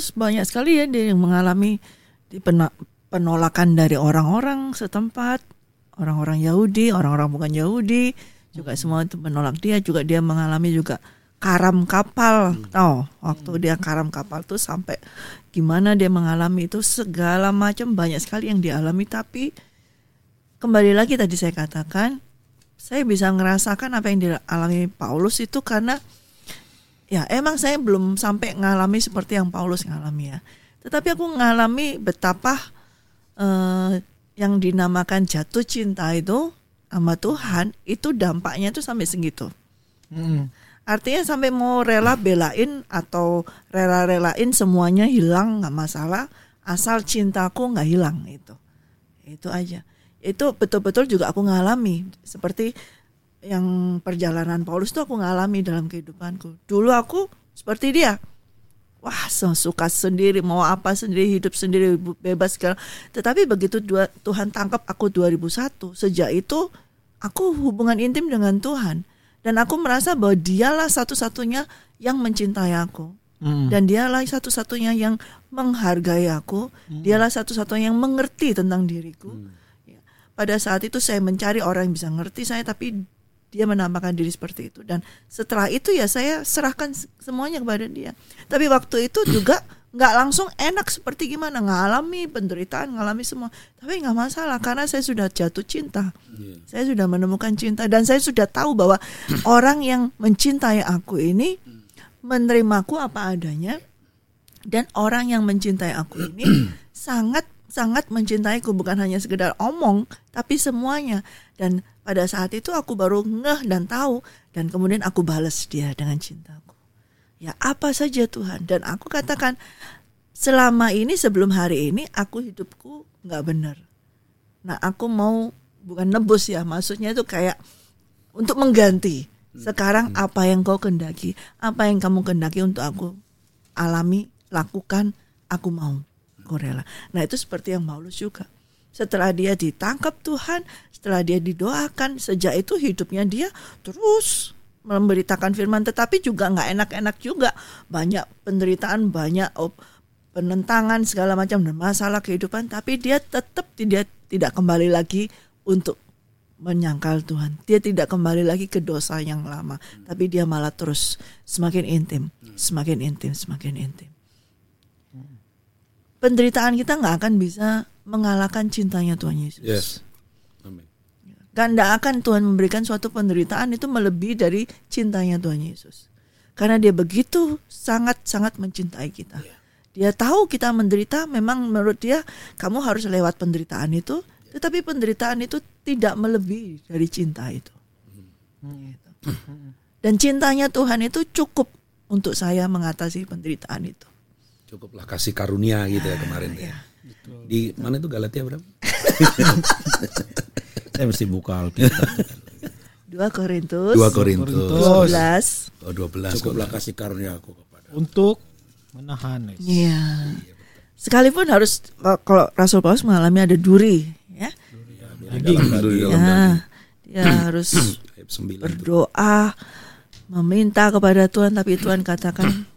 Paulus banyak sekali ya dia yang mengalami penolakan dari orang-orang setempat, orang-orang Yahudi, orang-orang bukan Yahudi, juga semua itu menolak dia. Juga dia mengalami juga karam kapal. Tahu, waktu dia karam kapal tuh sampai gimana dia mengalami itu segala macam banyak sekali yang dialami. Tapi kembali lagi tadi saya katakan, saya bisa ngerasakan apa yang dialami Paulus itu karena ya emang saya belum sampai ngalami seperti yang Paulus ngalami ya. Tetapi aku ngalami betapa eh, yang dinamakan jatuh cinta itu sama Tuhan itu dampaknya itu sampai segitu. Mm. Artinya sampai mau rela belain atau rela-relain semuanya hilang nggak masalah asal cintaku nggak hilang itu. Itu aja. Itu betul-betul juga aku ngalami seperti yang perjalanan Paulus tuh aku ngalami dalam kehidupanku. Dulu aku seperti dia. Wah, suka sendiri, mau apa sendiri, hidup sendiri, bebas segala. Tetapi begitu dua, Tuhan tangkap aku 2001, sejak itu aku hubungan intim dengan Tuhan. Dan aku merasa bahwa dialah satu-satunya yang mencintai aku. Mm. Dan dialah satu-satunya yang menghargai aku. Dialah satu-satunya yang mengerti tentang diriku. Ya. Pada saat itu saya mencari orang yang bisa ngerti saya, tapi dia menampakkan diri seperti itu. Dan setelah itu ya saya serahkan se- semuanya kepada dia. Tapi waktu itu juga nggak langsung enak seperti gimana. Ngalami penderitaan ngalami semua. Tapi nggak masalah karena saya sudah jatuh cinta. Saya sudah menemukan cinta. Dan saya sudah tahu bahwa orang yang mencintai aku ini menerimaku apa adanya. Dan orang yang mencintai aku ini sangat sangat mencintaiku bukan hanya sekedar omong tapi semuanya. Dan pada saat itu aku baru ngeh dan tahu dan kemudian aku balas dia dengan cintaku. Ya apa saja Tuhan? Dan aku katakan selama ini sebelum hari ini aku hidupku nggak benar. Nah aku mau bukan nebus ya maksudnya itu kayak untuk mengganti. Sekarang apa yang kau kendaki? Apa yang kamu kendaki untuk aku alami lakukan? Aku mau aku nah itu seperti yang Paulus juga. Setelah dia ditangkap Tuhan setelah dia didoakan sejak itu hidupnya dia terus memberitakan firman. Tetapi juga nggak enak-enak juga. Banyak penderitaan banyak penentangan segala macam dan masalah kehidupan. Tapi dia tetap tidak tidak kembali lagi untuk menyangkal Tuhan. Dia tidak kembali lagi ke dosa yang lama, tapi dia malah terus semakin intim, semakin intim, semakin intim. Penderitaan kita nggak akan bisa mengalahkan cintanya Tuhan Yesus. Yes. Amin. Kan nggak akan Tuhan memberikan suatu penderitaan itu melebihi dari cintanya Tuhan Yesus. Karena dia begitu sangat-sangat mencintai kita. Dia tahu kita menderita, memang menurut dia kamu harus lewat penderitaan itu, tetapi penderitaan itu tidak melebihi dari cinta itu. Gitu. Dan cintanya Tuhan itu cukup untuk saya mengatasi penderitaan itu. Cukuplah kasih karunia gitu ya kemarin ya. Di mana itu Galatia berapa? Saya mesti buka Alkitab. 2 Korintus 2 Korintus. 12. Oh, 12. Cukuplah kasih karunia aku kepada. Untuk menahan. Iya. Sekalipun harus kalau Rasul Paulus mengalami ada duri, ya. Ya, dia harus Ayat 9 tuh. berdoa, meminta kepada Tuhan, tapi Tuhan katakan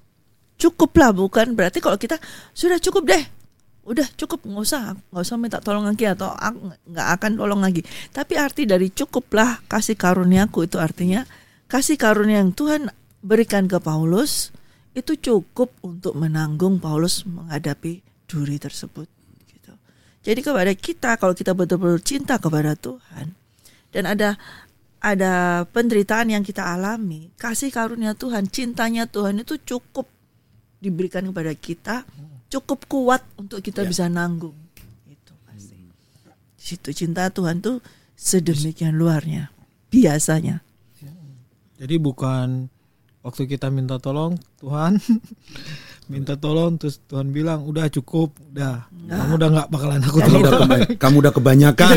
cukuplah, bukan berarti kalau kita sudah cukup deh, udah cukup nggak usah nggak usah minta tolong lagi atau nggak akan tolong lagi. Tapi arti dari cukuplah kasih karuniaku itu artinya kasih karunia yang Tuhan berikan ke Paulus itu cukup untuk menanggung Paulus menghadapi duri tersebut. Gitu. Jadi kepada kita kalau kita betul-betul cinta kepada Tuhan dan ada ada penderitaan yang kita alami, kasih karunia Tuhan, cintanya Tuhan itu cukup diberikan kepada kita, cukup kuat untuk kita bisa nanggung. Itu pasti. Di situ cinta Tuhan tuh sedemikian luarnya, biasanya. Jadi bukan waktu kita minta tolong Tuhan minta tolong terus Tuhan bilang udah cukup udah kamu udah nggak bakalan aku Kamu tolong udah, keba- kamu udah kebanyakan.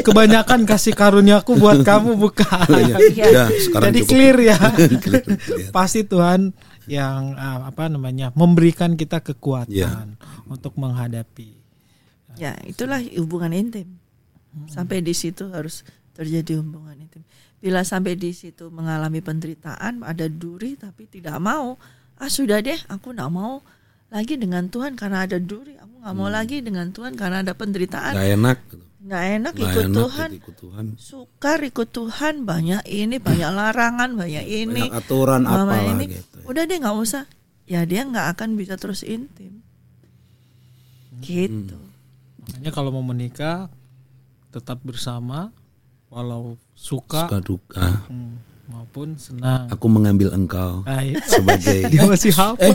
kebanyakan kasih karuniaku buat kamu bukan. Udah, sekarang jadi cukup. clear ya Clear, clear. pasti Tuhan yang ah, apa namanya memberikan kita kekuatan Iya. untuk menghadapi Ya, itulah hubungan intim. Sampai di situ harus terjadi hubungan intim. Bila sampai di situ mengalami penderitaan, ada duri tapi tidak mau, ah sudah deh, aku tidak mau lagi dengan Tuhan karena ada duri. Aku nggak mau lagi dengan Tuhan karena ada penderitaan. Nggak enak. gitu. Nggak enak Nggak ikut enak Tuhan. ikut Tuhan. Sukar ikut Tuhan banyak ini banyak larangan banyak ini. Banyak aturan apalah ini. gitu. Udah deh nggak usah. Ya dia nggak akan bisa terus intim. Gitu. Makanya kalau mau menikah tetap bersama walau suka, Suka duka. hmm, maupun senang. Aku mengambil engkau Nah, itu. sebagai dia masih hafal.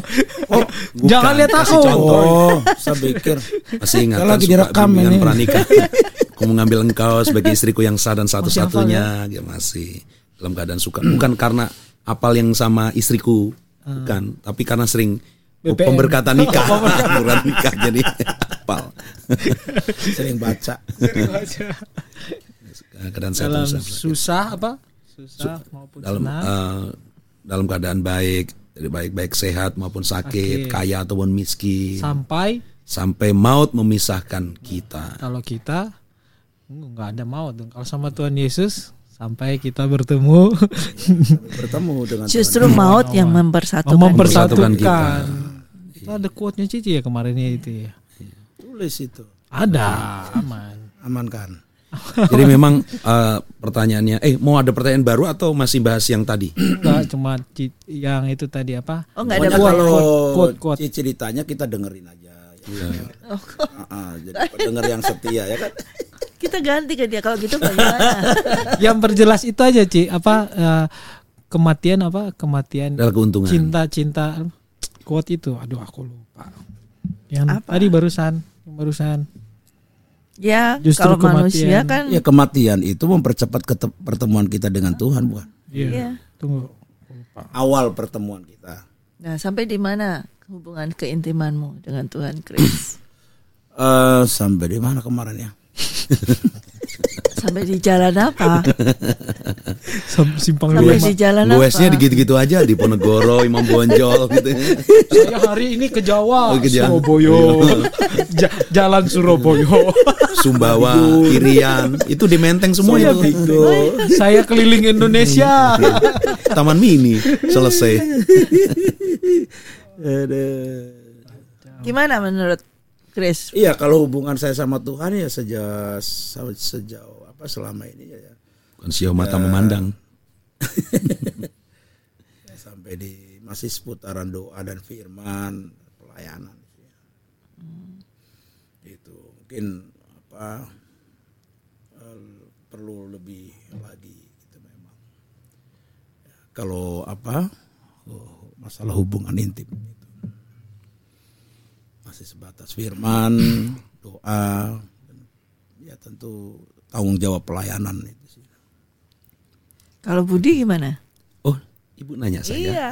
Oh, Jangan lihat aku. oh, saya pikir Masih ingat kan lagi suka direkam ini. pranikah. Aku mengambil engkau sebagai istriku yang sah dan satu-satunya. Dia masih dalam keadaan suka. Bukan karena apal yang sama istriku, bukan. Tapi karena sering BPM. pemberkatan nikah, pemberkatan nikah jadi apal. sering baca. Keadaan dalam satu susah apa? Susah maupun dalam senang. eh, dalam keadaan baik, jadi baik-baik sehat maupun sakit, Sakit. kaya ataupun miskin, sampai sampai maut memisahkan kita. kalau kita nggak ada maut dong. Kalau sama Tuhan Yesus sampai kita bertemu Bertemu dengan Justru maut yang mempersatukan. Mempersatukan kita. mempersatukan. Itu ada quote-nya Cici ya kemarin ya itu ya. tulis itu. Ada aman. Aman kan? Jadi memang eh, pertanyaannya, eh mau ada pertanyaan baru atau masih bahas yang tadi? Enggak cuma yang itu tadi apa? Oh nggak ada kalau Quote, quote, quote. Cici ditanya kita dengerin aja. Ya. Oh, Ah, ah, jadi pendengar yang setia ya kan. Kita ganti ke dia kalau gitu bagaimana? yang berjelas itu aja Ci, apa eh, kematian apa? Kematian Adalah keuntungan. cinta-cinta quote itu. Aduh aku lupa. Yang Apa? tadi barusan, yang barusan. ya Justru kalau kematian. manusia kan Ya kematian itu mempercepat pertemuan kita dengan Tuhan bukan? Iya. Iya. Tunggu. Awal pertemuan kita. Nah, sampai di mana hubungan keintimanmu dengan Tuhan Chris? Eh sampai di mana kemarin ya? Sampai di jalan apa? Sam- Simpang Sampai di jalan apa? Goesnya gitu-gitu aja di Ponegoro, Imam Bonjol gitu. Saya hari ini ke Jawa, Oh, ke Jawa. Surabaya. Ja- Jalan Surabaya. Sumbawa, Irian, itu di Menteng semua Saya itu. bingung. Saya keliling Indonesia. Taman Mini selesai. Gimana menurut Chris? Iya kalau hubungan saya sama Tuhan ya sejauh sejauh apa selama ini ya, ya. Bukan sio mata memandang. Ya, sampai di masih seputaran doa dan firman pelayanan. Itu mungkin apa eh, perlu lebih lagi gitu memang. Ya, kalau apa oh, masalah hubungan intim. itu masih sebatas firman doa dan ya tentu tanggung jawab pelayanan itu sih Kalau Budi gimana? Oh, ibu nanya saya. Iya.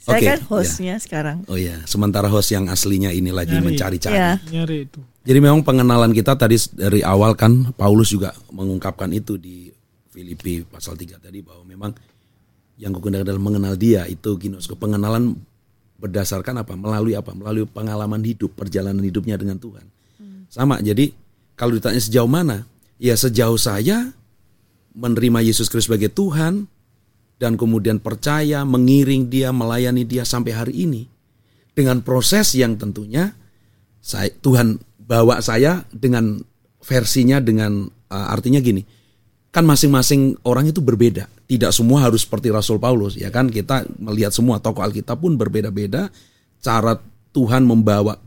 Saya Oke, kan hostnya sekarang. Oh ya, sementara host yang aslinya ini lagi Nyari. mencari-cari. Nyari itu. Jadi memang pengenalan kita tadi dari awal kan Paulus juga mengungkapkan itu di Filipi pasal 3 tadi bahwa memang yang kukundang adalah mengenal dia itu ginos pengenalan berdasarkan apa? Melalui apa? Melalui pengalaman hidup perjalanan hidupnya dengan Tuhan. Sama jadi kalau ditanya sejauh mana? Ya sejauh saya menerima Yesus Kristus sebagai Tuhan dan kemudian percaya mengiring dia melayani dia sampai hari ini dengan proses yang tentunya saya Tuhan bawa saya dengan versinya dengan uh, artinya gini kan masing-masing orang itu berbeda. Tidak semua harus seperti Rasul Paulus ya kan? Kita melihat semua tokoh Alkitab pun berbeda-beda. Cara Tuhan membawa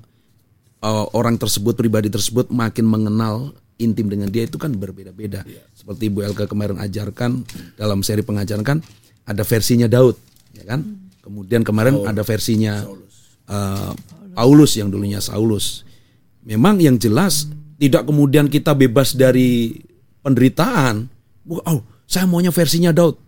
uh, orang tersebut pribadi tersebut makin mengenal intim dengan dia itu kan berbeda-beda. Seperti Bu Elka kemarin ajarkan dalam seri pengajaran kan ada versinya Daud ya kan? Kemudian kemarin ada versinya uh, Paulus yang dulunya Saulus. Memang yang jelas tidak kemudian kita bebas dari penderitaan oh saya maunya versinya Daud.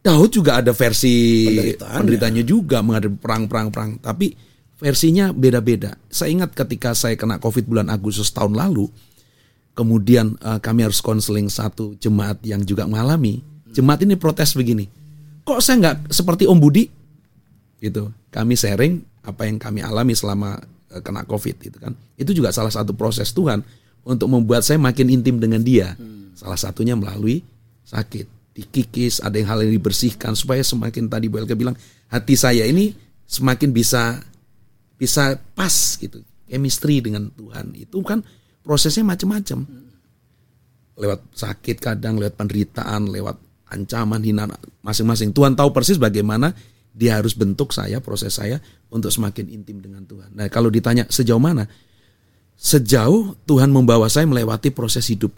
Daud juga ada versi Penderitaannya. penderitaannya juga menghadapi perang-perang-perang tapi versinya beda-beda. Saya ingat ketika saya kena covid bulan Agustus tahun lalu kemudian eh, kami harus konseling satu jemaat yang juga mengalami. Jemaat ini protes begini kok saya nggak seperti Om Budi? Gitu. Kami sharing apa yang kami alami selama eh, kena covid gitu kan. Itu juga salah satu proses Tuhan untuk membuat saya makin intim dengan dia salah satunya melalui sakit dikikis ada yang hal yang dibersihkan supaya semakin tadi Bu Elke bilang hati saya ini semakin bisa bisa pas gitu, chemistry dengan Tuhan. Itu kan prosesnya macam-macam. Lewat sakit kadang, lewat penderitaan, lewat ancaman, hinaan masing-masing. Tuhan tahu persis bagaimana dia harus bentuk saya, proses saya untuk semakin intim dengan Tuhan. Nah, kalau ditanya sejauh mana? Sejauh Tuhan membawa saya melewati proses hidup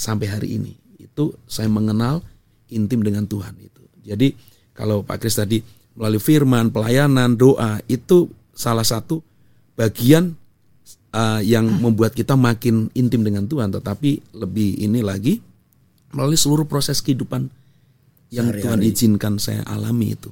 sampai hari ini. Itu saya mengenal intim dengan Tuhan itu. Jadi kalau Pak Kris tadi melalui firman, pelayanan, doa itu salah satu bagian uh, yang membuat kita makin intim dengan Tuhan, tetapi lebih ini lagi melalui seluruh proses kehidupan yang Tuhan izinkan saya alami itu.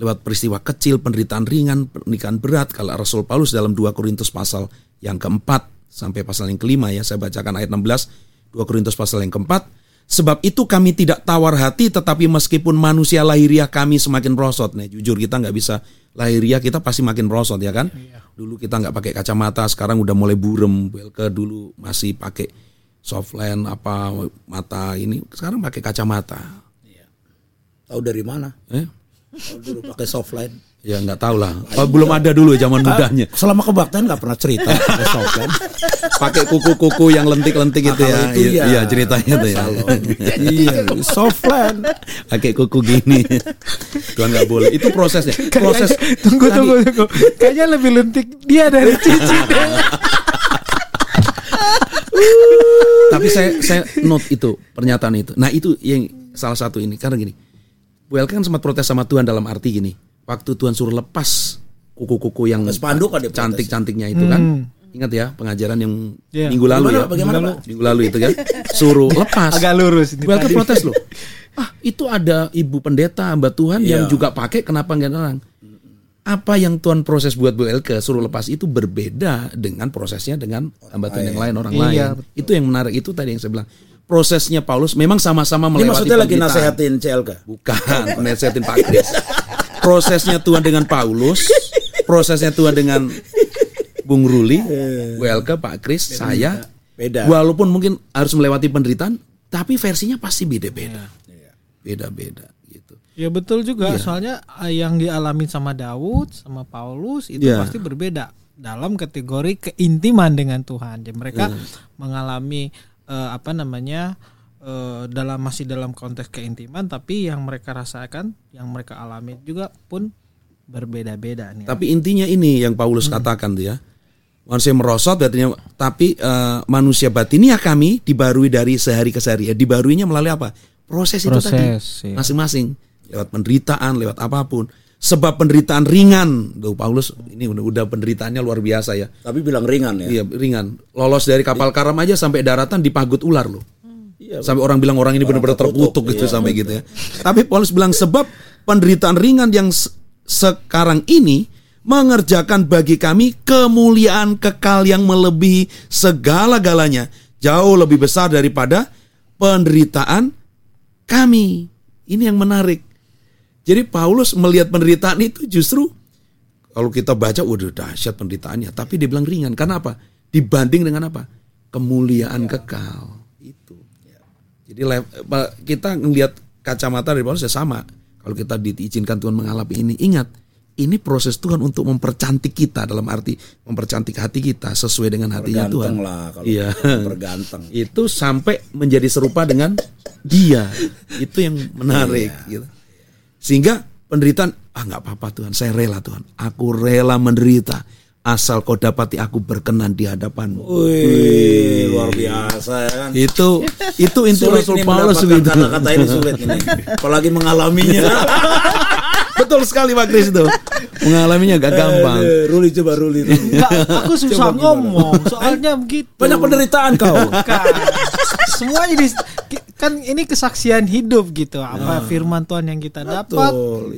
Lewat peristiwa kecil, penderitaan ringan, pernikahan berat, kalau Rasul Paulus dalam 2 Korintus pasal yang keempat sampai pasal yang kelima ya, saya bacakan ayat 16, 2 Korintus pasal yang keempat, Sebab itu kami tidak tawar hati tetapi meskipun manusia lahiriah kami semakin merosot. Nih jujur kita nggak bisa lahiriah kita pasti makin merosot ya kan. Dulu kita nggak pakai kacamata sekarang udah mulai burem. Ke dulu masih pakai soft lens apa mata ini sekarang pakai kacamata. Tahu dari mana? Eh? Tahu dulu pakai softline. Ya nggak tahu lah. Oh, belum ada dulu zaman mudanya. Selama kebaktian nggak pernah cerita pakai softline. Pakai kuku-kuku yang lentik-lentik itu Ah, ya. itu Iya, ya. iya, ceritanya tuh ya. iya, softline. Pakai kuku gini. Tuhan nggak boleh. Itu prosesnya. Proses tunggu tadi- tunggu tunggu. Kayaknya lebih lentik dia dari Cici. Tapi saya saya note itu pernyataan itu. Nah itu yang salah satu ini karena gini. Well kan sempat protes sama Tuhan dalam arti gini. Waktu Tuhan suruh lepas kuku-kuku yang spanduk kan cantik-cantiknya itu kan. Ingat ya pengajaran yang Iya. minggu lalu Bagaimana, ya. bagaimana, minggu, Pak? lalu, minggu lalu itu kan. Suruh lepas. Agak lurus ini. Kan tadi. protes loh. Ah itu ada ibu pendeta hamba Tuhan yang Iya. juga pakai kenapa nggak larang? Apa yang Tuhan proses buat Bu Elke suruh lepas itu berbeda dengan prosesnya dengan hamba Tuhan yang lain orang Iya, lain. Itu yang menarik itu tadi yang saya bilang. Prosesnya Paulus memang sama-sama Ini melewati maksudnya lagi nasehatin CLK. Bukan, nasehatin Pak Kris. Prosesnya Tuhan dengan Paulus, prosesnya Tuhan dengan Bung Ruli, Bu Elke, Pak Kris, saya. Beda. Walaupun mungkin harus melewati penderitaan, tapi versinya pasti beda-beda. Beda-beda gitu. Ya betul juga. Soalnya eh, yang dialami sama Daud, sama Paulus itu Iya. pasti berbeda dalam kategori keintiman dengan Tuhan. Jadi mereka mengalami eh, apa namanya eh, dalam masih dalam konteks keintiman, tapi yang mereka rasakan, yang mereka alami juga pun berbeda-beda nih. Tapi intinya ini yang Paulus katakan tuh ya. Manusia merosot artinya tapi eh, manusia batinia kami dibarui dari sehari ke sehari. Ya, dibaruinya melalui apa? Proses, itu tadi. Proses, iya. Masing-masing lewat penderitaan, lewat apa pun. Sebab penderitaan ringan. Tuh Paulus ini udah, udah penderitaannya luar biasa ya. Tapi bilang ringan ya. Iya, ringan. Lolos dari kapal karam aja sampai daratan dipagut ular loh. Iya. Sampai orang bilang orang ini benar-benar terkutuk, gitu iya. sampai gitu ya. Tapi Paulus bilang sebab penderitaan ringan yang se- sekarang ini mengerjakan bagi kami kemuliaan kekal yang melebihi segala-galanya, jauh lebih besar daripada penderitaan kami. Ini yang menarik. Jadi Paulus melihat penderitaan itu justru kalau kita baca waduh dahsyat penderitaannya, tapi dia bilang ringan. Karena apa? Dibanding dengan apa? Kemuliaan kekal. Jadi kita ngelihat kacamata dari Paulus ya sama. Kalau kita diizinkan Tuhan mengalami ini, ingat ini proses Tuhan untuk mempercantik kita dalam arti mempercantik hati kita sesuai dengan hatinya Tuhan. Berganteng lah kalau Iya. berganteng. Itu sampai menjadi serupa dengan dia. Itu yang menarik gitu. Sehingga penderitaan ah nggak apa-apa Tuhan, saya rela Tuhan. Aku rela menderita asal kau dapati aku berkenan di hadapanmu. Wih, luar biasa ya kan. Itu itu inti Rasul Paulus gitu. kata-kata ini sulit ini. Apalagi mengalaminya. Betul sekali Pak Kris itu. Mengalaminya gak gampang. Eh, Ruli coba Ruli. Ruli. Enggak, aku susah ngomong. Soalnya begitu. Banyak penderitaan kau. Bukan. Semua ini kan ini kesaksian hidup gitu. Apa firman Tuhan yang kita dapat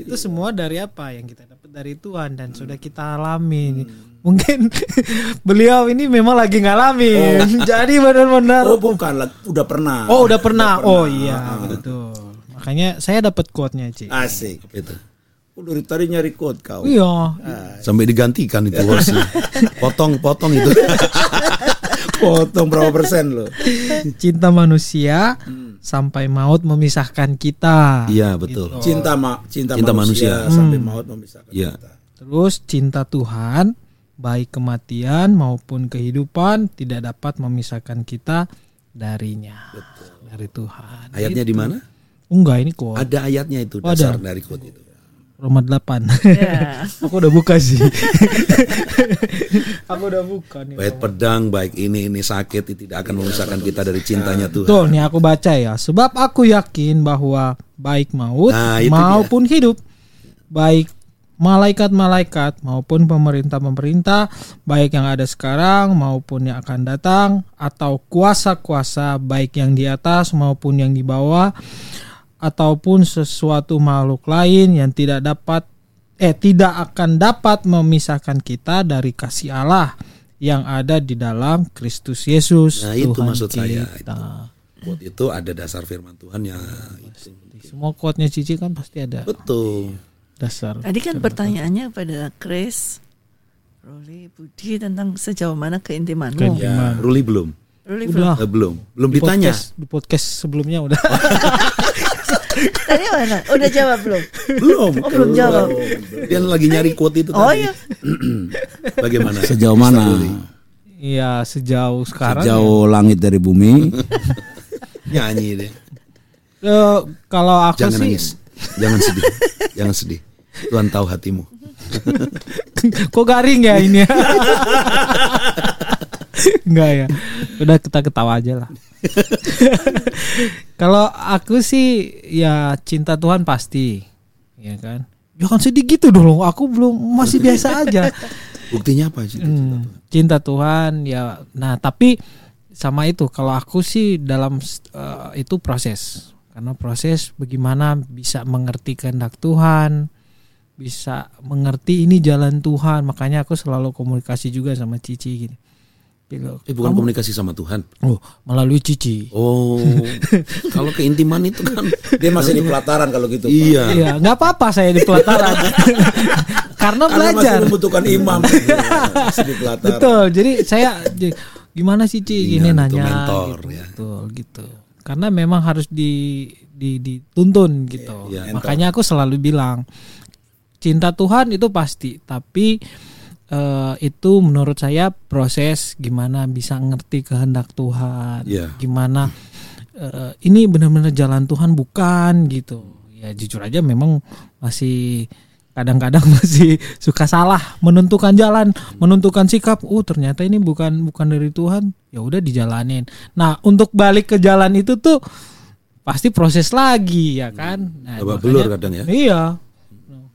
itu semua dari apa yang kita dapat dari Tuhan dan sudah kita alami. Mungkin beliau ini memang lagi ngalamin. Jadi benar-benar Oh bukan, lah, udah pernah. Oh, udah pernah. Oh iya, betul. Makanya saya dapat quote-nya, Ci. Asik. Itu. Oh, dari tadi nyari quote kau. Iya. Sampai digantikan itu. Potong-potong itu. Potong berapa persen lo? Cinta manusia sampai maut memisahkan kita. Iya betul. Cinta ma cinta, Cinta manusia, manusia. sampai maut memisahkan Iya. kita. Terus cinta Tuhan baik kematian maupun kehidupan tidak dapat memisahkan kita darinya dari Tuhan. Ayatnya di mana? Enggak ini kok Ada ayatnya itu Oh, dasar ada. dari quote itu. Roma 8. Ya. Aku udah buka sih. Aku udah buka nih. Baik pedang, baik ini ini sakit itu tidak akan memisahkan kita dari cintanya Tuhan. Tuh, nih aku baca ya. Sebab aku yakin bahwa baik maut Nah, maupun hidup, baik malaikat-malaikat maupun pemerintah-pemerintah, baik yang ada sekarang maupun yang akan datang, atau kuasa-kuasa baik yang di atas maupun yang di bawah, ataupun sesuatu makhluk lain yang tidak dapat eh tidak akan dapat memisahkan kita dari kasih Allah yang ada di dalam Kristus Yesus Nah, itu Tuhan maksud saya, kita. Quote itu ada dasar firman Tuhan ya. itu. Semua quote-nya Cici kan pasti ada Betul. Dasar. Tadi kan pertanyaannya pada Chris, Roli, Budi tentang sejauh mana keintimanmu. Keintiman. Ya, Ruli belum. Roli Udah. Eh, belum. Belum Di ditanya. podcast, di podcast sebelumnya udah. Tadi mana? Udah jawab belum? Belum. Oh, belum jawab. Dia lagi nyari quote itu Oh tadi. iya. Bagaimana? Sejauh mana? Iya sejauh sekarang. Sejauh langit dari bumi. Nyanyi deh. ya. Eh, kalau aku Jangan sih, nangis. Jangan sedih. Jangan sedih. Tuhan tahu hatimu. kok garing ya ini? Enggak ya. Udah kita ketawa aja lah. kalau aku sih ya cinta Tuhan pasti, ya kan. Jangan sedih gitu dong. Aku belum masih biasa aja. Buktinya apa sih? Hmm, cinta Tuhan ya. Nah, tapi sama itu kalau aku sih dalam eh, itu proses. Karena proses bagaimana bisa mengerti kehendak Tuhan, bisa mengerti ini jalan Tuhan. Makanya aku selalu komunikasi juga sama Cici gini. Gitu. Eh bukan komunikasi sama Tuhan. Oh, melalui Cici. Oh, kalau keintiman itu kan Dia masih di pelataran kalau gitu. Pak. iya. Iya, nggak apa-apa saya di pelataran. Karena Karena belajar. masih membutuhkan imam. masih di pelataran. Betul. Jadi saya gimana sih Ci gini Iya, nanya mentor, gitu. ya. Betul gitu. Karena memang harus di, di dituntun gitu. Iya, Makanya aku selalu bilang cinta Tuhan itu pasti, tapi eh, itu menurut saya proses gimana bisa ngerti kehendak Tuhan, Iya. gimana eh, ini benar-benar jalan Tuhan bukan gitu. Ya jujur aja memang masih kadang-kadang masih suka salah menentukan jalan, menentukan sikap. Oh ternyata ini bukan bukan dari Tuhan. Ya udah dijalanin. Nah untuk balik ke jalan itu tuh pasti proses lagi ya kan. Nah, Babak makanya- belur kadang ya. Iya.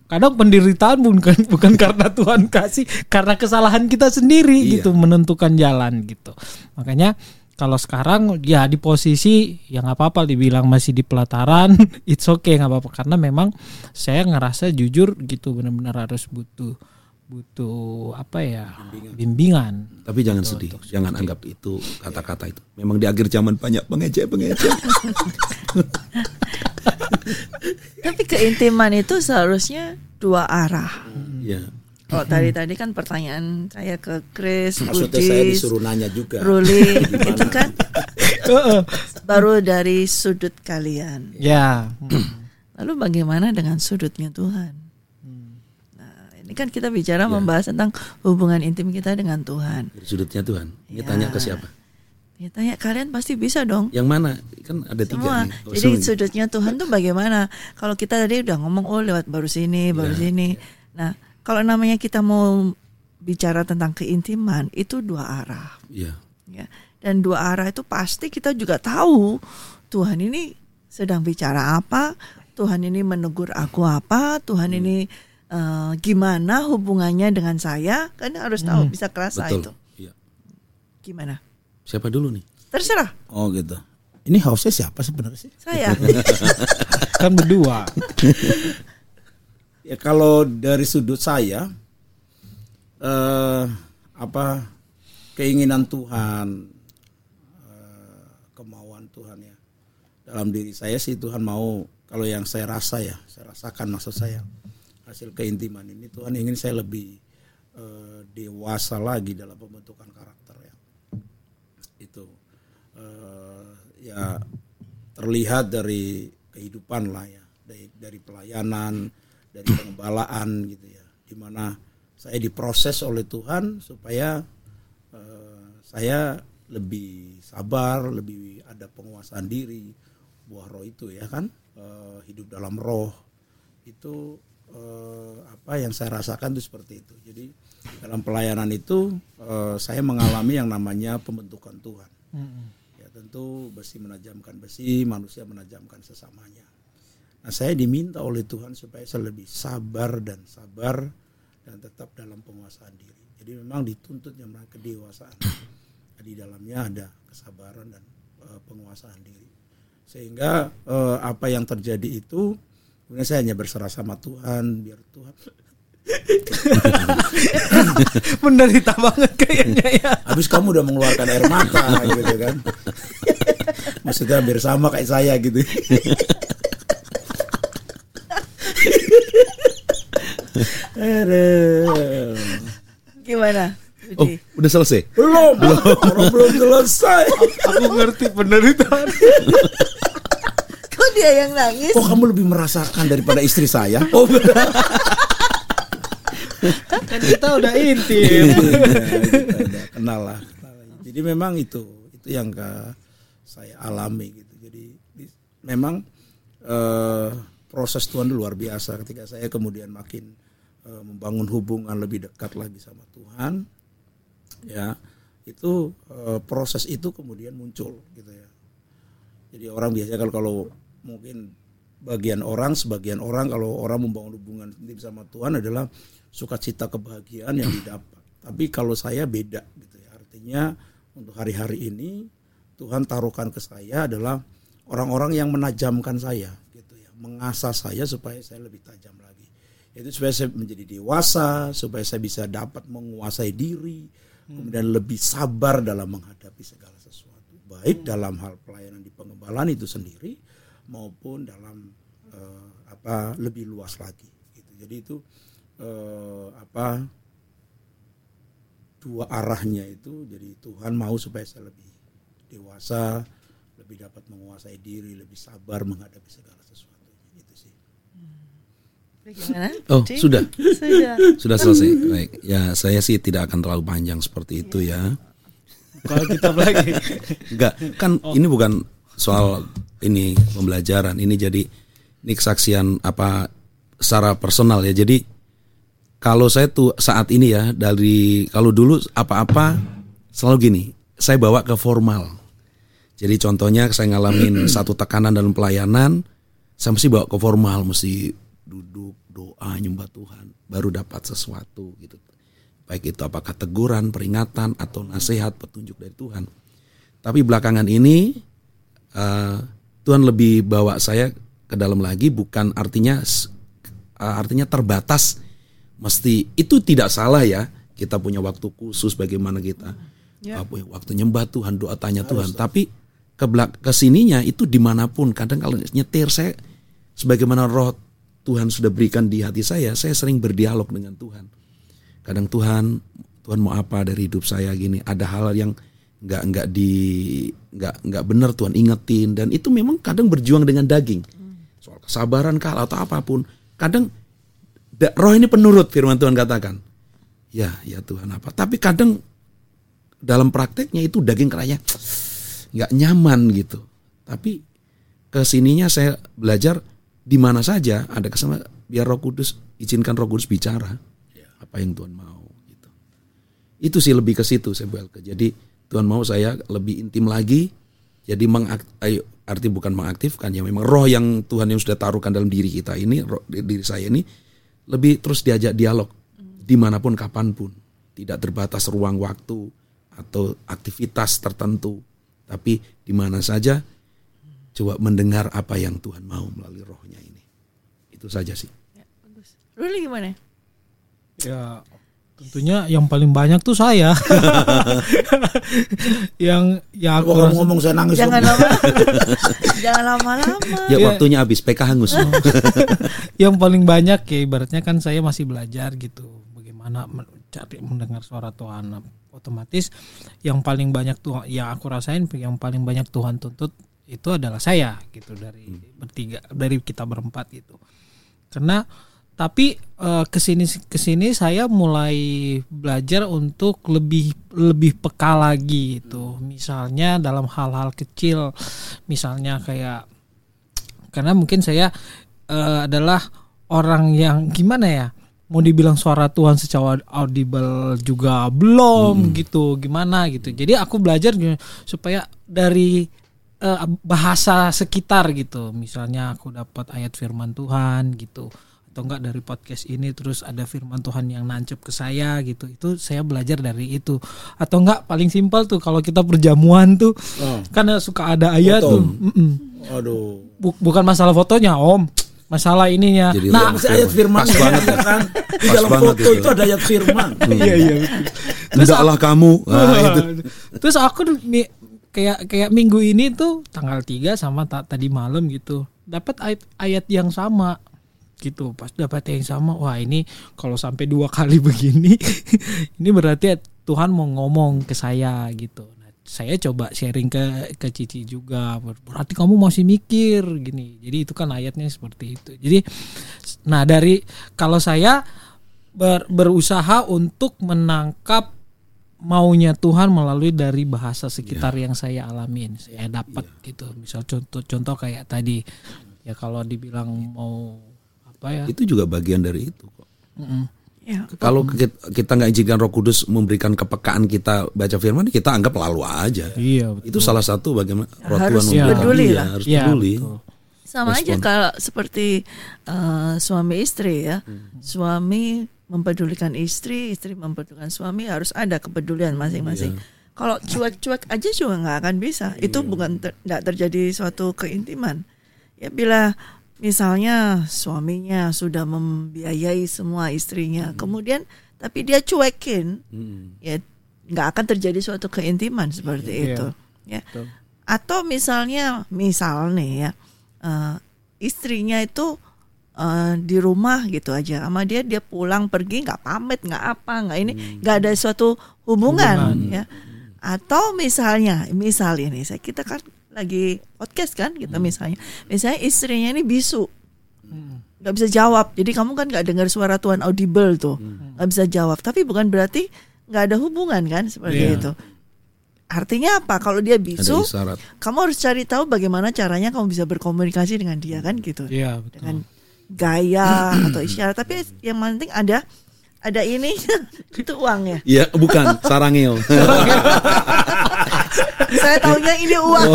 Kadang penderitaan bukan bukan karena Tuhan kasih, karena kesalahan kita sendiri Iya. gitu menentukan jalan gitu. Makanya kalau sekarang ya di posisi yang nggak apa-apa dibilang masih di pelataran, it's okay nggak apa-apa karena memang saya ngerasa jujur gitu benar-benar harus butuh butuh apa ya bimbingan. Tapi jangan sedih, jangan anggap itu kata-kata itu. Memang di akhir zaman banyak pengejek-pengejek. Tapi keintiman itu seharusnya dua arah. Iya. Kalau tadi tadi kan pertanyaan saya ke Chris, Maksudnya saya Budi, disuruh nanya juga. Ruli, itu kan baru dari sudut kalian. Ya. Lalu bagaimana dengan sudutnya Tuhan? Nah, ini kan kita bicara membahas tentang hubungan intim kita dengan Tuhan. Sudutnya Tuhan. Ini Ya. tanya ke siapa? Ya tanya kalian pasti bisa dong. Yang mana? Kan ada tiga Semua. nih. Oh, Jadi sudutnya Tuhan tuh bagaimana? Kalau kita tadi udah ngomong oh lewat baru sini, baru Ya, sini. Nah, kalau namanya kita mau bicara tentang keintiman itu dua arah, Iya. ya. Dan dua arah itu pasti kita juga tahu Tuhan ini sedang bicara apa, Tuhan ini menegur aku apa, Tuhan Hmm. ini eh, gimana hubungannya dengan saya, kan harus tahu bisa kerasa Hmm. Betul. itu. Iya. Gimana? Siapa dulu nih? Terserah Oh gitu. Ini hostnya siapa sebenarnya sih? saya. kan berdua. Ya kalau dari sudut saya eh apa keinginan Tuhan eh, kemauan Tuhan ya dalam diri saya sih Tuhan mau kalau yang saya rasa ya saya rasakan maksud saya hasil keintiman ini Tuhan ingin saya lebih eh, dewasa lagi dalam pembentukan karakter eh, ya terlihat dari kehidupan lah ya dari dari pelayanan dari pengembalaan gitu ya di mana saya diproses oleh Tuhan supaya uh, saya lebih sabar, lebih ada penguasaan diri. Buah roh itu ya kan, uh, hidup dalam roh itu uh, apa yang saya rasakan itu seperti itu. Jadi dalam pelayanan itu uh, saya mengalami yang namanya pembentukan Tuhan. Tentu besi menajamkan besi, manusia menajamkan sesamanya. Nah saya diminta oleh Tuhan supaya saya lebih sabar dan sabar dan tetap dalam penguasaan diri. Jadi memang dituntut yang kedewasaan. Di dalamnya ada kesabaran dan uh, penguasaan diri. Sehingga uh, apa yang terjadi itu kemudian saya hanya berserah sama Tuhan biar Tuhan menderita banget kayaknya ya. Habis kamu udah mengeluarkan air mata gitu kan. Maksudnya hampir sama kayak saya gitu. Gimana? Oh, udah selesai? Belum, belum, belum selesai. Aku ngerti penderitaan. Kok dia yang nangis? Kok kamu lebih merasakan daripada istri saya? Oh, kan kita udah intim. Iya, kita kenal lah. Jadi memang itu, itu yang saya alami gitu. Jadi memang eh, proses Tuhan luar biasa ketika saya kemudian makin eh, membangun hubungan lebih dekat lagi sama Tuhan ya itu eh, proses itu kemudian muncul gitu ya jadi orang biasanya kalau kalau mungkin bagian orang sebagian orang kalau orang membangun hubungan intim sama Tuhan adalah sukacita kebahagiaan yang didapat. Tapi kalau saya beda gitu ya. Artinya untuk hari-hari ini Tuhan taruhkan ke saya adalah orang-orang yang menajamkan saya gitu ya. Mengasah saya supaya saya lebih tajam lagi. Itu supaya saya menjadi dewasa supaya saya bisa dapat menguasai diri kemudian lebih sabar dalam menghadapi segala sesuatu. Baik dalam hal pelayanan di pengembalaan itu sendiri maupun dalam eh, apa lebih luas lagi gitu. Jadi itu eh, apa dua arahnya itu jadi Tuhan mau supaya saya lebih dewasa lebih dapat menguasai diri lebih sabar menghadapi segala sesuatu itu sih Gimana? Oh, Cik? sudah. Sudah. Sudah selesai. Baik. Ya, saya sih tidak akan terlalu panjang seperti itu ya. Kalau kita lagi. Enggak, kan ini bukan soal ini pembelajaran. Ini jadi ini kesaksian apa secara personal ya. Jadi kalau saya tuh saat ini ya dari kalau dulu apa-apa selalu gini, saya bawa ke formal. Jadi contohnya saya ngalamin satu tekanan dalam pelayanan, saya mesti bawa ke formal, mesti duduk doa nyembah Tuhan baru dapat sesuatu gitu. Baik itu apakah teguran, peringatan atau nasihat, petunjuk dari Tuhan. Tapi belakangan ini uh, Tuhan lebih bawa saya ke dalam lagi bukan artinya uh, artinya terbatas mesti itu tidak salah ya. Kita punya waktu khusus bagaimana kita Ya. uh, punya waktu nyembah Tuhan doa tanya Tuhan. tapi ke belak ke sininya itu di mana pun kadang kalau nyetir saya sebagaimana roh Tuhan sudah berikan di hati saya saya sering berdialog dengan Tuhan. Kadang Tuhan Tuhan mau apa dari hidup saya gini? Ada hal yang nggak nggak di nggak nggak benar Tuhan ingetin. Dan itu memang kadang berjuang dengan daging. Soal kesabaran kah atau apa pun. Kadang da- roh ini penurut firman Tuhan katakan. Ya ya Tuhan apa? Tapi kadang dalam prakteknya itu daging keranya nggak nyaman gitu. Tapi ke sininya saya belajar di mana saja ada kesama biar Roh Kudus izinkan Roh Kudus bicara. Apa yang Tuhan mau gitu. Itu sih lebih ke situ saya ke jadi Tuhan mau saya lebih intim lagi. Jadi mengak, ayo, arti bukan mengaktifkan ya memang roh yang Tuhan yang sudah taruhkan dalam diri kita ini roh, diri saya ini lebih terus diajak dialog di mana pun kapan pun tidak terbatas ruang waktu atau aktivitas tertentu tapi di mana saja coba mendengar apa yang Tuhan mau melalui rohnya ini itu saja sih Ya, bagus. Ruli gimana? Ya tentunya yang paling banyak tuh saya. yang ya aku rasa- ngomong saya nangis Jangan dong. lama. Jangan lama-lama. ya Iya. waktunya habis PK hangus yang paling banyak ya ibaratnya kan saya masih belajar gitu bagaimana mencari mendengar suara Tuhan otomatis yang paling banyak Tuhan yang aku rasain yang paling banyak Tuhan tuntut itu adalah saya gitu dari bertiga dari kita berempat gitu karena tapi eh, ke sini ke sini saya mulai belajar untuk lebih lebih peka lagi itu misalnya dalam hal-hal kecil misalnya kayak karena mungkin saya eh, adalah orang yang gimana ya mau dibilang suara Tuhan secara audible juga belum gitu gimana gitu. Jadi aku belajar supaya dari eh, bahasa sekitar gitu. Misalnya aku dapat ayat firman Tuhan gitu atau enggak dari podcast ini terus ada firman Tuhan yang nancep ke saya gitu itu saya belajar dari itu atau enggak paling simpel tuh kalau kita perjamuan tuh Oh. kan suka ada ayat Foto. tuh Mm-mm. Aduh. Bu- bukan masalah fotonya om masalah ininya Jadi nah Masih ayat firman Pas banget ya kan. Di Pas dalam banget foto itu. itu ada ayat firman. iya iya betul. Hendaklah kamu. Nah, itu. Terus aku kayak kayak minggu ini tuh tanggal 3 sama ta- tadi malam gitu. Dapat ayat ayat yang sama gitu. Pas dapat yang sama, wah ini kalau sampai dua kali begini ini berarti Tuhan mau ngomong ke saya gitu. Nah, saya coba sharing ke ke Cici juga. Ber- Berarti kamu masih mikir gini. Jadi itu kan ayatnya seperti itu. Jadi nah dari kalau saya ber- berusaha untuk menangkap maunya Tuhan melalui dari bahasa sekitar yang saya alamin, saya dapat gitu. Misal contoh-contoh kayak tadi ya kalau dibilang mau ya? Itu juga bagian dari itu kok. Mm-mm. Ya. Kalau kita nggak izinkan Roh Kudus memberikan kepekaan kita baca firman, kita anggap lalu aja. Iya, betul. Itu salah satu bagaimana Roh Harus Tuhan memberikan. peduli Iya, lah. harus Iya, peduli. betul. Sama aja Respon. kalau seperti eh, suami istri ya. Suami mempedulikan istri, istri mempedulikan suami harus ada kepedulian masing-masing. Kalau cuek-cuek aja juga nggak akan bisa. Itu bukan ter- nggak terjadi suatu keintiman. Ya bila misalnya suaminya sudah membiayai semua istrinya, kemudian tapi dia cuekin, Hmm. ya nggak akan terjadi suatu keintiman seperti Iya. itu. Ya Betul. atau misalnya misal nih ya eh, istrinya itu eh, di rumah gitu aja sama dia dia pulang pergi nggak pamit nggak apa nggak ini nggak ada suatu hubungan, ya atau misalnya misal ini saya kita kan lagi podcast kan kita misalnya. Misalnya istrinya ini bisu. Nggak bisa jawab. Jadi kamu kan nggak dengar suara Tuhan audible tuh. Nggak bisa jawab. Tapi bukan berarti nggak ada hubungan kan seperti Iya. itu. Artinya apa? Kalau dia bisu kamu harus cari tahu bagaimana caranya kamu bisa berkomunikasi dengan dia kan gitu. Iya, betul. dengan gaya atau isyarat. Tapi yang penting ada ada ini itu uang ya Iya, bukan sarangil. saya tahunya ini uang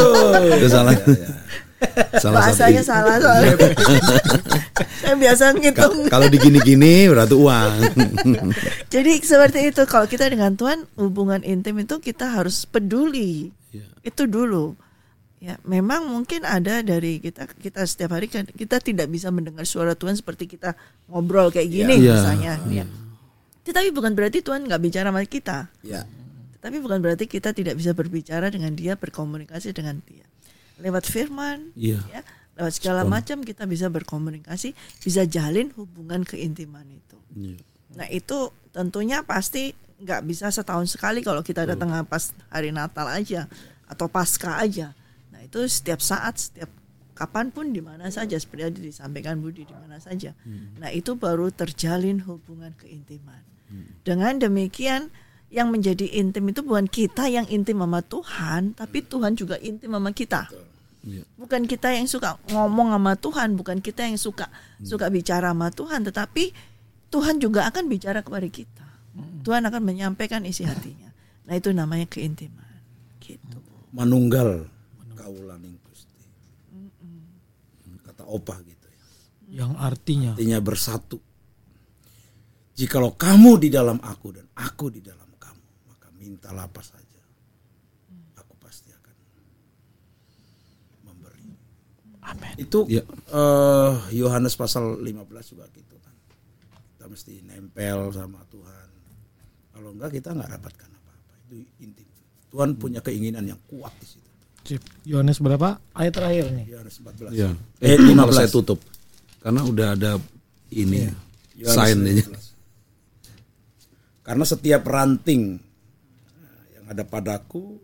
Itu salah. salah bahasanya satu. salah soalnya saya biasa ngitung Ka- Kalau digini-gini berarti uang. jadi seperti itu kalau kita dengan Tuhan hubungan intim itu kita harus peduli Iya. itu dulu ya memang mungkin ada dari kita kita setiap hari kan kita tidak bisa mendengar suara Tuhan seperti kita ngobrol kayak gini Iya. misalnya ya. tetapi bukan berarti Tuhan nggak bicara sama kita Ya. Tetapi bukan berarti kita tidak bisa berbicara dengan dia berkomunikasi dengan dia lewat firman Iya. ya lewat segala macam kita bisa berkomunikasi bisa jalin hubungan keintiman itu Iya. Nah itu tentunya pasti nggak bisa setahun sekali kalau kita datang pas hari Natal aja atau pasca aja. Nah itu setiap saat, setiap kapan pun di mana saja seperti yang disampaikan Budi di mana saja. Nah itu baru terjalin hubungan keintiman. Dengan demikian yang menjadi intim itu bukan kita yang intim sama Tuhan, tapi Tuhan juga intim sama kita Iya. bukan kita yang suka ngomong sama Tuhan, bukan kita yang suka suka bicara sama Tuhan, tetapi Tuhan juga akan bicara kepada kita. Tuhan akan menyampaikan isi hatinya. Nah itu namanya keintiman. Gitu. Manunggal kaulaning Gusti. Kata opah gitu ya. Yang artinya Artinya bersatu. Jikalau kamu di dalam aku dan aku di dalam mintalah apa saja. Aku pasti akan memberi. amin. Itu Iya. eh, Yohanes pasal 15 juga gitu kan. Kita mesti nempel sama Tuhan. Kalau enggak kita nggak dapatkan apa-apa. Itu intim. Tuhan punya keinginan yang kuat di situ. Sip. Yohanes berapa? Ayat terakhir nih. Yohanes 14. Iya. Eh, Eh, 15. kalau saya tutup. Karena udah ada ini Yohanes sign ini. 15. Karena setiap ranting ada padaku,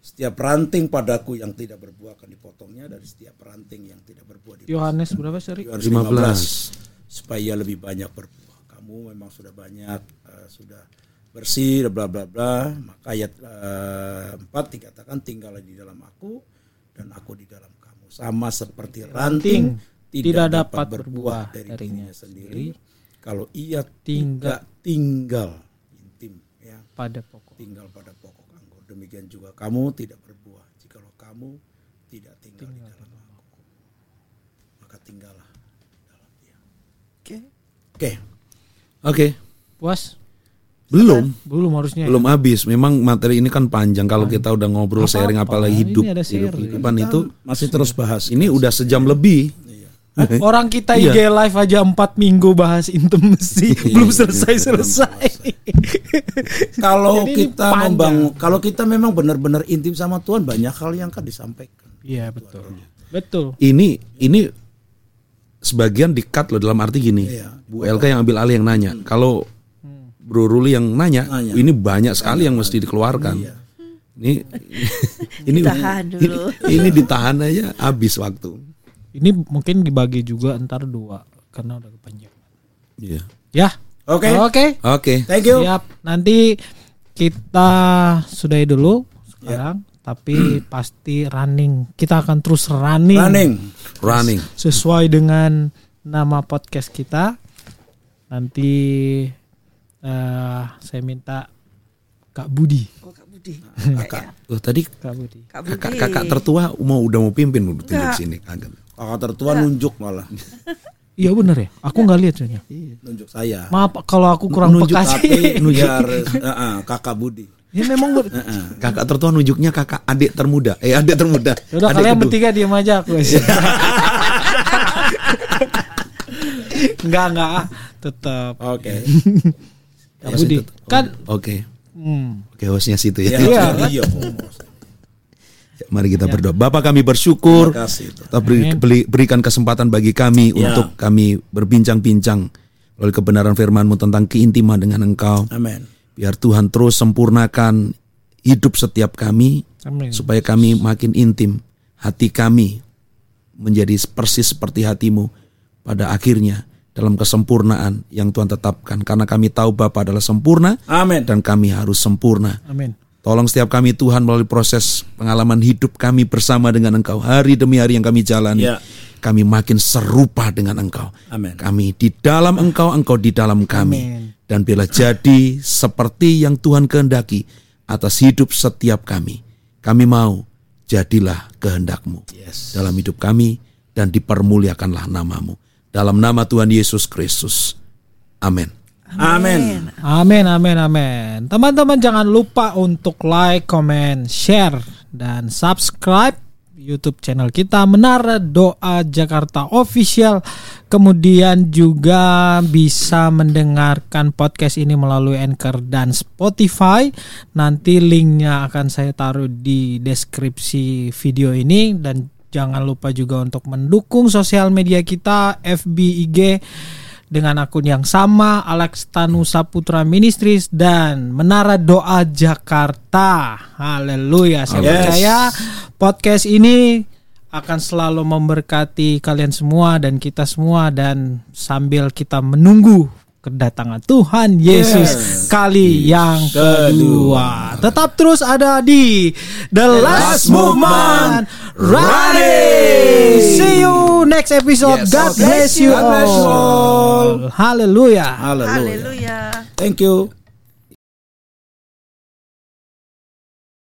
setiap ranting padaku yang tidak berbuah akan dipotongnya dari setiap ranting yang tidak berbuah di Yohanes berapa seri? Yohanes 15. 15 supaya lebih banyak berbuah. Kamu memang sudah banyak uh, sudah bersih bla bla bla. Maka ayat uh, 4 dikatakan tinggallah di dalam aku dan aku di dalam kamu. Sama seperti ranting, tidak, dapat berbuah dari dirinya sendiri kalau ia Tinggal. tidak tinggal ya pada pokok. tinggal pada pokok anggur. Demikian juga kamu tidak berbuah jikalau kamu tidak tinggal, di dalam aku. Maka tinggallah dalam dia. Oke. Oke. Oke, Puas? belum. Belum harusnya. ya? Belum habis. Memang materi ini kan panjang. Kalau kita udah ngobrol Apa-apa. sharing apalagi hidup, ada hidup kehidupan itu Masih terus bahas. ini udah sejam lebih. Orang kita Iya. IG live aja 4 minggu bahas intimacy belum selesai selesai. Kalau Jadi ini kita membangun, kalau kita memang benar-benar intim sama Tuhan, banyak hal yang akan disampaikan. Iya betul. Betul. Ini ini sebagian dikat loh dalam arti gini. Iya. Bu Elka yang ambil alih yang nanya. Kalau Bro Ruli yang nanya, Nanya. ini banyak sekali yang mesti dikeluarkan. Iya. Ini ini Ditahan dulu. Ini, ini ditahan aja habis waktu. Ini mungkin dibagi juga ntar dua karena udah kepanjangan. Iya. Ya. Oke. Oke. Oke. Thank you. Siap. Nanti kita sudahi dulu sekarang, tapi pasti running. Kita akan terus running, Running. Running. sesuai dengan nama podcast kita. Nanti eh saya minta Kak Budi, Oh, Kak Budi. Kakak. Tuh tadi Kak Budi. Kak Budi. kakak kakak tertua mau udah mau pimpin Enggak. sini kagak. Kakak tertua nunjuk malah. Iya bener ya. Aku nggak lihat soalnya. Nunjuk saya. Maaf kalau aku kurang Nunjuk peka Tapi sih. biar Heeh, kakak Budi. Ya memang ber- Kakak tertua nunjuknya kakak adik termuda. Eh adik termuda. Udah Adik kalian kedua. bertiga diam aja aku enggak enggak ah. tetap. Oke. Kak Budi. Kan Oke. hmm. Oke hostnya situ ya. Ya, Iya. iya. Ya, Mari kita berdoa. Bapak kami bersyukur. Terima kasih. Beri- beli- berikan kesempatan bagi kami Ya. untuk kami berbincang-bincang melalui kebenaran firman-Mu tentang keintiman dengan Engkau. Amin. Biar Tuhan terus sempurnakan hidup setiap kami Amin. supaya kami makin intim. Hati kami menjadi persis seperti hatimu pada akhirnya dalam kesempurnaan yang Tuhan tetapkan. Karena kami tahu Bapa adalah sempurna Amin. dan kami harus sempurna. Amin. Tolong setiap kami Tuhan melalui proses pengalaman hidup kami bersama dengan Engkau hari demi hari yang kami jalani. Ya. Kami makin serupa dengan Engkau. Amin. Kami di dalam Engkau, Engkau di dalam kami. Amin. Dan bila jadi seperti yang Tuhan kehendaki atas hidup setiap kami. Kami mau jadilah kehendakmu Yes. dalam hidup kami dan dipermuliakanlah namamu. Dalam nama Tuhan Yesus Kristus. Amin. Amin. Amin, amin, amin. Teman-teman jangan lupa untuk like, comment, share, dan subscribe YouTube channel kita Menara Doa Jakarta Official. Kemudian juga bisa mendengarkan podcast ini melalui Anchor dan Spotify. Nanti linknya akan saya taruh di deskripsi video ini dan jangan lupa juga untuk mendukung sosial media kita FB IG dengan akun yang sama Alex Tanu Saputra Ministries dan Menara Doa Jakarta. Haleluya. Saya Yes. percaya podcast ini akan selalu memberkati kalian semua dan kita semua dan sambil kita menunggu kedatangan Tuhan Yesus Yes. kali yang kedua. Tetap terus ada di The Last Movement Running. See you next episode. Yes. God Okay. bless you God bless you all. all. Hallelujah. Haleluya. Haleluya. Thank you.